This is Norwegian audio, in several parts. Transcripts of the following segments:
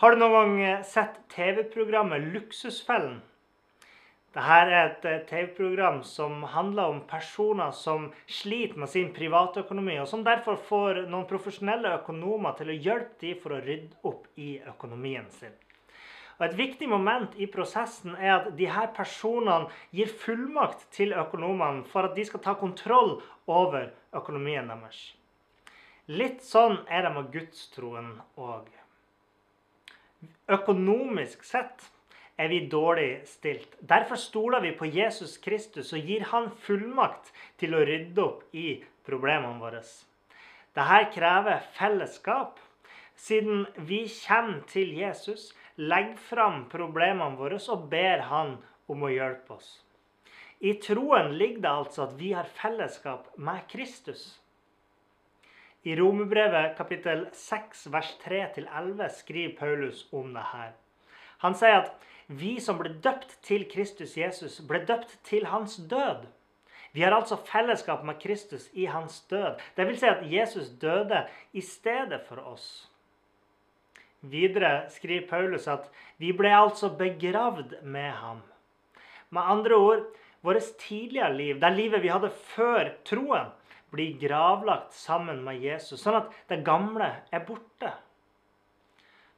Har du noen gang eh, sett TV-programmet Luksusfellen? Dette er et eh, TV-program som handler om personer som sliter med sin privatøkonomi, og som derfor får noen profesjonelle økonomer til å hjelpe dem for å rydde opp i økonomien sin. Og Et viktig moment i prosessen er at disse personene gir fullmakt til økonomene for at de skal ta kontroll over økonomien deres. Litt sånn er det med gudstroen òg. Økonomisk sett er vi dårlig stilt. Derfor stoler vi på Jesus Kristus og gir han fullmakt til å rydde opp i problemene våre. Dette krever fellesskap. Siden vi kommer til Jesus, legger fram problemene våre og ber han om å hjelpe oss. I troen ligger det altså at vi har fellesskap med Kristus. I Romerbrevet kapittel 6 vers 3-11 skriver Paulus om det her. Han sier at vi som ble døpt til Kristus Jesus, ble døpt til hans død. Vi har altså fellesskap med Kristus i hans død. Det vil si at Jesus døde i stedet for oss. Videre skriver Paulus at vi ble altså begravd med ham. Med andre ord, vårt tidligere liv, det livet vi hadde før troen, blir gravlagt sammen med Jesus, sånn at det gamle er borte.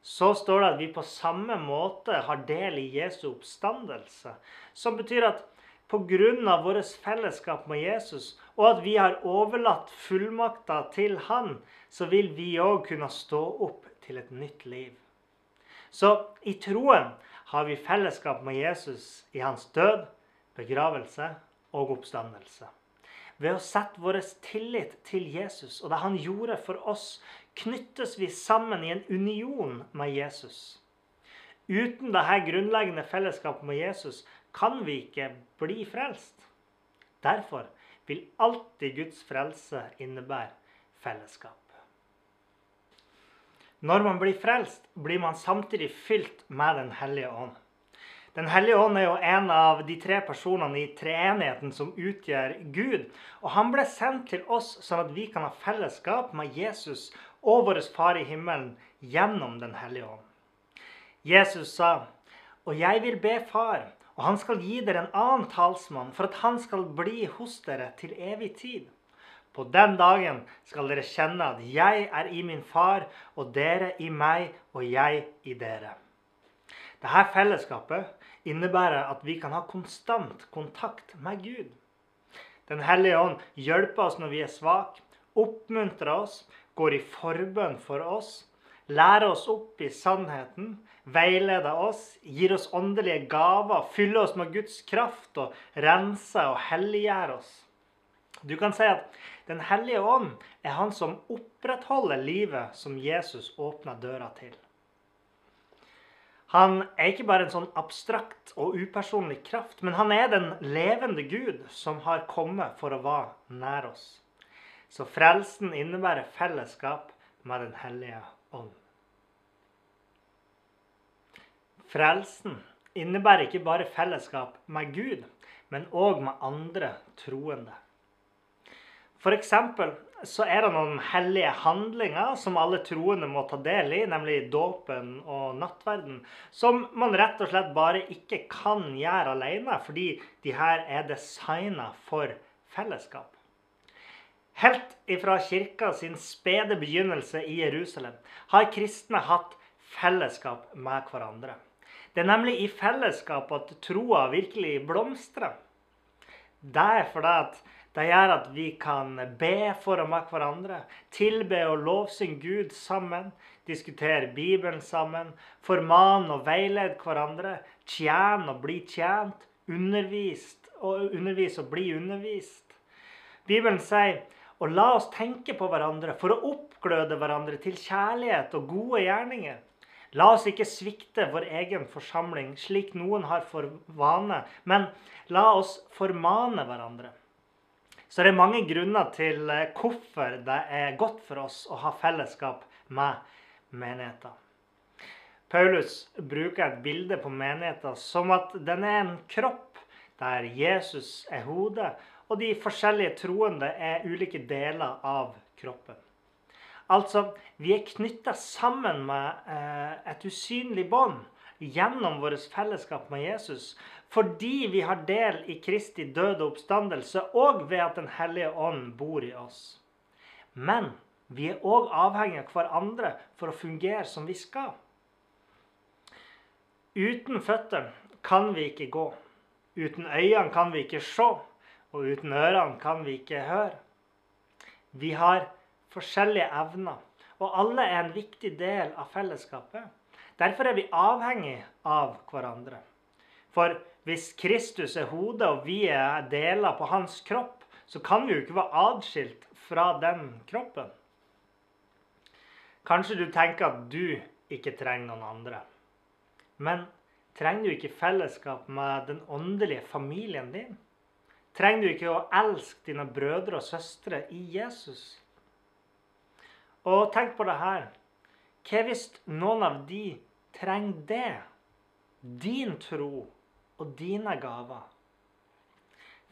Så står det at vi på samme måte har del i Jesu oppstandelse. Som betyr at pga. vårt fellesskap med Jesus, og at vi har overlatt fullmakta til Han, så vil vi òg kunne stå opp til et nytt liv. Så i troen har vi fellesskap med Jesus i hans død, begravelse og oppstandelse. Ved å sette vår tillit til Jesus og det han gjorde for oss, knyttes vi sammen i en union med Jesus. Uten dette grunnleggende fellesskapet med Jesus kan vi ikke bli frelst. Derfor vil alltid Guds frelse innebære fellesskap. Når man blir frelst, blir man samtidig fylt med Den hellige ånd. Den hellige ånd er jo en av de tre personene i treenigheten som utgjør Gud. Og han ble sendt til oss sånn at vi kan ha fellesskap med Jesus og vår Far i himmelen gjennom Den hellige ånd. Jesus sa, og jeg vil be Far, og han skal gi dere en annen talsmann, for at han skal bli hos dere til evig tid. På den dagen skal dere kjenne at jeg er i min far, og dere i meg, og jeg i dere. Dette fellesskapet innebærer at vi kan ha konstant kontakt med Gud. Den hellige ånd hjelper oss når vi er svake, oppmuntrer oss, går i forbønn for oss, lærer oss opp i sannheten, veileder oss, gir oss åndelige gaver, fyller oss med Guds kraft og renser og helliggjør oss. Du kan si at Den hellige ånd er han som opprettholder livet som Jesus åpna døra til. Han er ikke bare en sånn abstrakt og upersonlig kraft, men han er den levende Gud som har kommet for å være nær oss. Så frelsen innebærer fellesskap med Den hellige ånd. Frelsen innebærer ikke bare fellesskap med Gud, men òg med andre troende. F.eks så er det noen hellige handlinger som alle troende må ta del i, nemlig dåpen og nattverden, som man rett og slett bare ikke kan gjøre alene, fordi de her er designa for fellesskap. Helt ifra kirka sin spede begynnelse i Jerusalem har kristne hatt fellesskap med hverandre. Det er nemlig i fellesskap at troa virkelig blomstrer. Det er fordi at det gjør at vi kan be for og med hverandre, tilbe og lovsynge Gud sammen, diskutere Bibelen sammen, formane og veilede hverandre, tjene og bli tjent, undervist og undervise og bli undervist. Bibelen sier og la oss tenke på hverandre for å oppgløde hverandre til kjærlighet og gode gjerninger. La oss ikke svikte vår egen forsamling slik noen har for vane, men la oss formane hverandre. Så det er mange grunner til eh, hvorfor det er godt for oss å ha fellesskap med menigheten. Paulus bruker et bilde på menigheten som at den er en kropp der Jesus er hodet, og de forskjellige troende er ulike deler av kroppen. Altså, vi er knytta sammen med eh, et usynlig bånd gjennom vårt fellesskap med Jesus, fordi vi har del i Kristi døde oppstandelse, og ved at Den hellige ånd bor i oss. Men vi er òg avhengig av hverandre for å fungere som vi skal. Uten føtter kan vi ikke gå. Uten øynene kan vi ikke se. Og uten ørene kan vi ikke høre. Vi har forskjellige evner, og alle er en viktig del av fellesskapet. Derfor er vi avhengig av hverandre. For hvis Kristus er hodet, og vi er deler på hans kropp, så kan vi jo ikke være adskilt fra den kroppen. Kanskje du tenker at du ikke trenger noen andre. Men trenger du ikke fellesskap med den åndelige familien din? Trenger du ikke å elske dine brødre og søstre i Jesus? Og tenk på det her. Hva hvis noen av de trenger det? Din tro og dine gaver.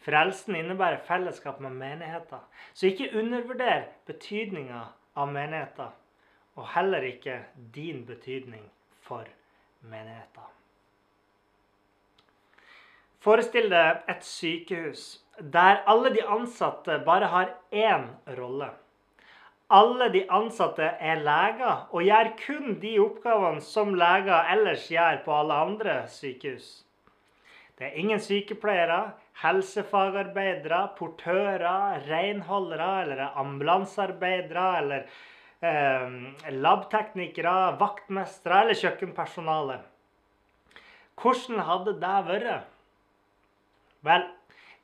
Frelsen innebærer fellesskap med menigheter. Så ikke undervurder betydninga av menigheter, og heller ikke din betydning for menigheter. Forestill deg et sykehus der alle de ansatte bare har én rolle. Alle de ansatte er leger og gjør kun de oppgavene som leger ellers gjør på alle andre sykehus. Det er ingen sykepleiere, helsefagarbeidere, portører, renholdere eller ambulansearbeidere eller eh, labteknikere, vaktmestere eller kjøkkenpersonale. Hvordan hadde det vært? Vel,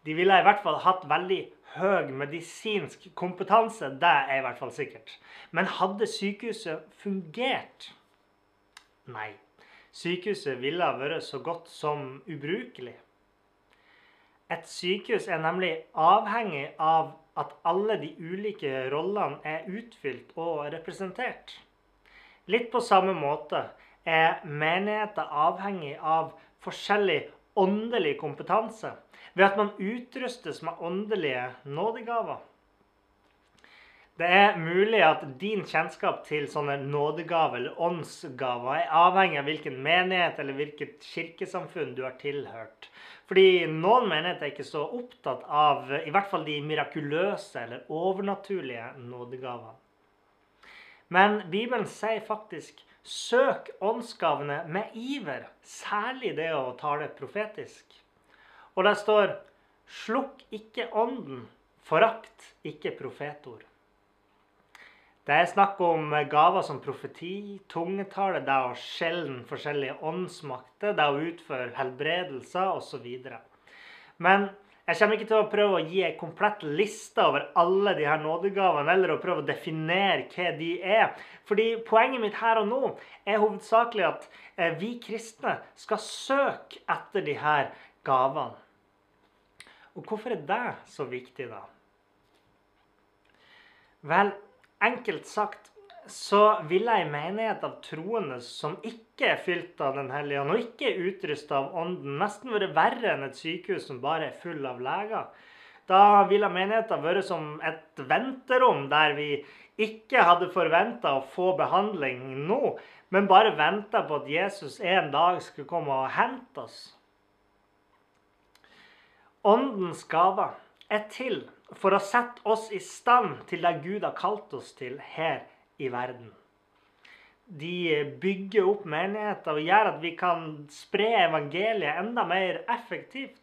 de ville i hvert fall hatt veldig høy medisinsk kompetanse. Det er i hvert fall sikkert. Men hadde sykehuset fungert? Nei. Sykehuset ville ha vært så godt som ubrukelig. Et sykehus er nemlig avhengig av at alle de ulike rollene er utfylt og representert. Litt på samme måte er menigheter avhengig av forskjellig åndelig kompetanse ved at man utrustes med åndelige nådegaver. Det er mulig at din kjennskap til sånne nådegaver eller åndsgaver er avhengig av hvilken menighet eller hvilket kirkesamfunn du har tilhørt. Fordi noen menigheter er ikke så opptatt av i hvert fall de mirakuløse eller overnaturlige nådegavene. Men Bibelen sier faktisk 'søk åndsgavene med iver', særlig det å tale profetisk. Og der står 'Slukk ikke ånden, forakt ikke profetord'. Det er snakk om gaver som profeti, tungetale, det å skjelne forskjellige åndsmakter, det å utføre helbredelser osv. Men jeg kommer ikke til å prøve å gi en komplett liste over alle de her nådegavene, eller å prøve å definere hva de er. Fordi poenget mitt her og nå er hovedsakelig at eh, vi kristne skal søke etter de her gavene. Og hvorfor er det så viktig, da? Vel, enkelt sagt så vil ei menighet av troende som ikke er fylt av Den hellige ånd, og ikke er utrusta av Ånden, nesten være verre enn et sykehus som bare er full av leger. Da ville menigheten vært som et venterom der vi ikke hadde forventa å få behandling nå, men bare venta på at Jesus en dag skulle komme og hente oss. Åndens gaver er til for å sette oss i stand til det Gud har kalt oss til her i verden. De bygger opp menigheter og gjør at vi kan spre evangeliet enda mer effektivt.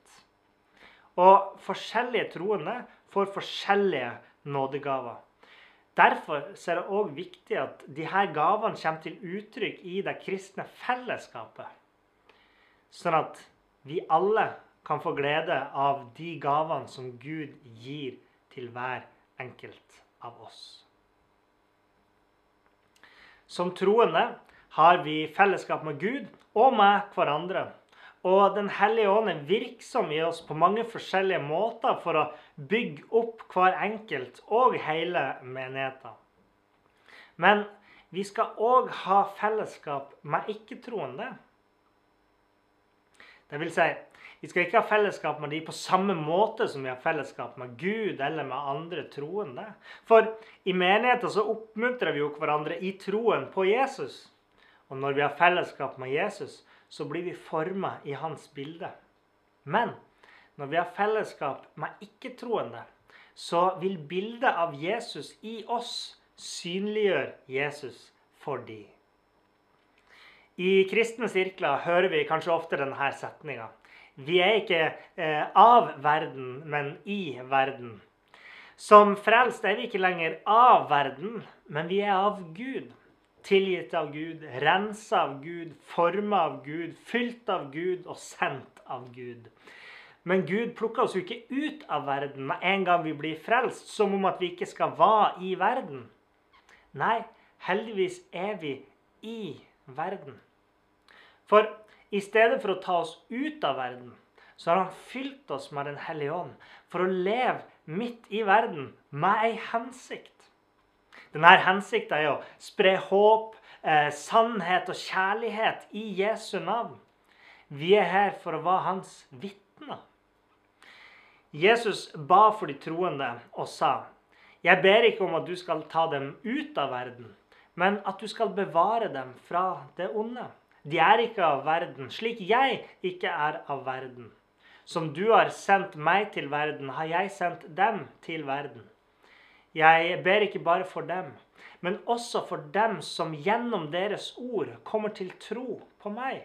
Og forskjellige troende får forskjellige nådegaver. Derfor er det òg viktig at disse gavene kommer til uttrykk i det kristne fellesskapet. Sånn at vi alle kan få glede av de gavene som Gud gir til hver enkelt av oss. Som troende har vi fellesskap med Gud og med hverandre. Og Den hellige ånd er virksom i oss på mange forskjellige måter for å bygge opp hver enkelt og hele menigheten. Men vi skal òg ha fellesskap med ikke-troende. Det vil si, vi skal ikke ha fellesskap med de på samme måte som vi har fellesskap med Gud eller med andre troende. For i menigheten så oppmuntrer vi jo hverandre i troen på Jesus. Og når vi har fellesskap med Jesus, så blir vi forma i hans bilde. Men når vi har fellesskap med ikke-troende, så vil bildet av Jesus i oss synliggjøre Jesus for de. I kristne sirkler hører vi kanskje ofte denne setninga. Vi er ikke eh, av verden, men i verden. Som frelst er vi ikke lenger av verden, men vi er av Gud tilgitt av Gud, rensa av Gud, forma av Gud, fylt av Gud og sendt av Gud. Men Gud plukker oss jo ikke ut av verden med en gang vi blir frelst, som om at vi ikke skal være i verden. Nei, heldigvis er vi i verden. For i stedet for å ta oss ut av verden, så har han fylt oss med Den hellige ånd for å leve midt i verden med ei hensikt. Denne hensikten er å spre håp, eh, sannhet og kjærlighet i Jesu navn. Vi er her for å være hans vitner. Jesus ba for de troende og sa, 'Jeg ber ikke om at du skal ta dem ut av verden, men at du skal bevare dem fra det onde.' De er ikke av verden, slik jeg ikke er av verden. Som du har sendt meg til verden, har jeg sendt dem til verden. Jeg ber ikke bare for dem, men også for dem som gjennom deres ord kommer til tro på meg.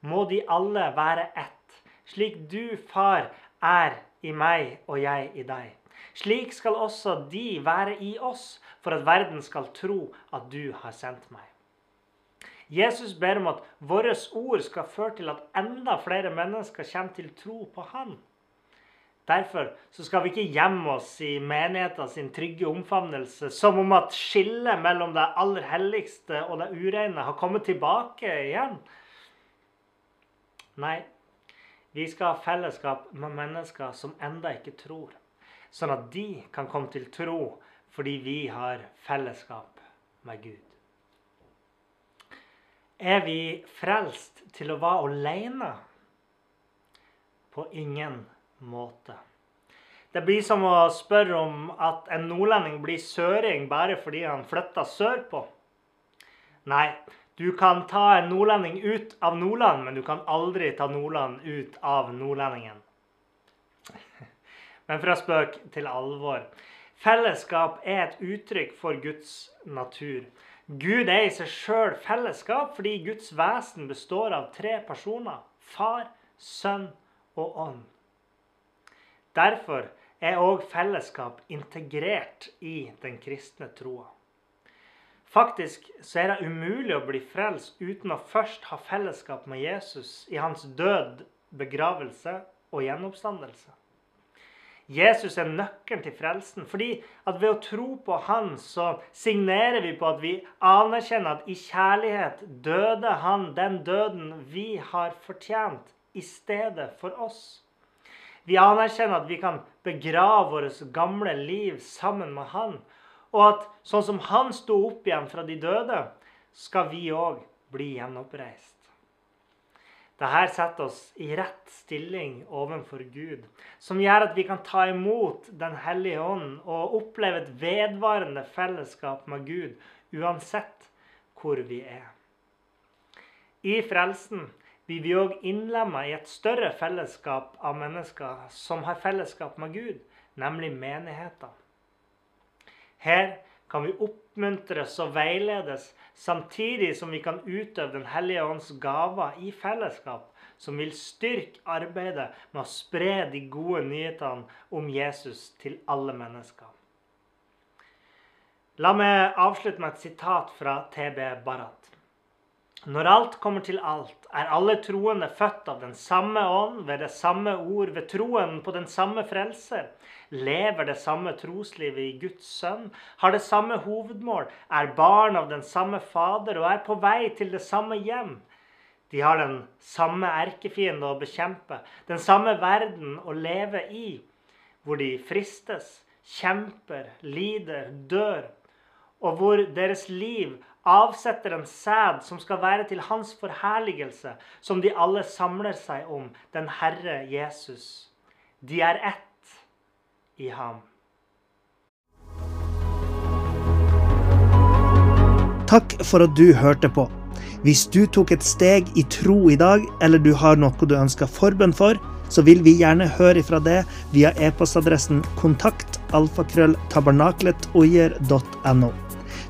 Må de alle være ett, slik du, Far, er i meg og jeg i deg. Slik skal også de være i oss, for at verden skal tro at du har sendt meg. Jesus ber om at våre ord skal føre til at enda flere mennesker kommer til tro på Han. Derfor skal vi ikke gjemme oss i menigheten sin trygge omfavnelse som om at skillet mellom det aller helligste og det ureine har kommet tilbake igjen. Nei, vi skal ha fellesskap med mennesker som enda ikke tror, sånn at de kan komme til tro fordi vi har fellesskap med Gud. Er vi frelst til å være alene? På ingen måte. Det blir som å spørre om at en nordlending blir søring bare fordi han flytta sørpå. Nei, du kan ta en nordlending ut av Nordland, men du kan aldri ta Nordland ut av nordlendingen. Men fra spøk til alvor. Fellesskap er et uttrykk for Guds natur. Gud er i seg sjøl fellesskap fordi Guds vesen består av tre personer. Far, Sønn og Ånd. Derfor er òg fellesskap integrert i den kristne troa. Faktisk så er det umulig å bli frelst uten å først ha fellesskap med Jesus i hans død, begravelse og gjenoppstandelse. Jesus er nøkkelen til frelsen, fordi at ved å tro på Han så signerer vi på at vi anerkjenner at i kjærlighet døde Han den døden vi har fortjent, i stedet for oss. Vi anerkjenner at vi kan begrave vårt gamle liv sammen med Han. Og at sånn som Han sto opp igjen fra de døde, skal vi òg bli gjenoppreist. Dette setter oss i rett stilling overfor Gud, som gjør at vi kan ta imot Den hellige ånd og oppleve et vedvarende fellesskap med Gud uansett hvor vi er. I frelsen blir vi òg innlemma i et større fellesskap av mennesker som har fellesskap med Gud, nemlig menigheten. Her kan vi oppmuntres og veiledes, samtidig som vi kan utøve Den hellige ånds gaver i fellesskap, som vil styrke arbeidet med å spre de gode nyhetene om Jesus til alle mennesker. La meg avslutte med et sitat fra TB Barrat. Når alt kommer til alt, er alle troende født av den samme ånd, ved det samme ord, ved troen på den samme frelser, lever det samme troslivet i Guds sønn, har det samme hovedmål, er barn av den samme fader og er på vei til det samme hjem. De har den samme erkefiende å bekjempe, den samme verden å leve i, hvor de fristes, kjemper, lider, dør, og hvor deres liv avsetter en sæd som skal være til hans forherligelse, som de alle samler seg om, den Herre Jesus. De er ett i ham. Takk for at du hørte på. Hvis du tok et steg i tro i dag, eller du har noe du ønsker forbønn for, så vil vi gjerne høre fra det via e-postadressen kontakt alfakrølltabernakletoier.no.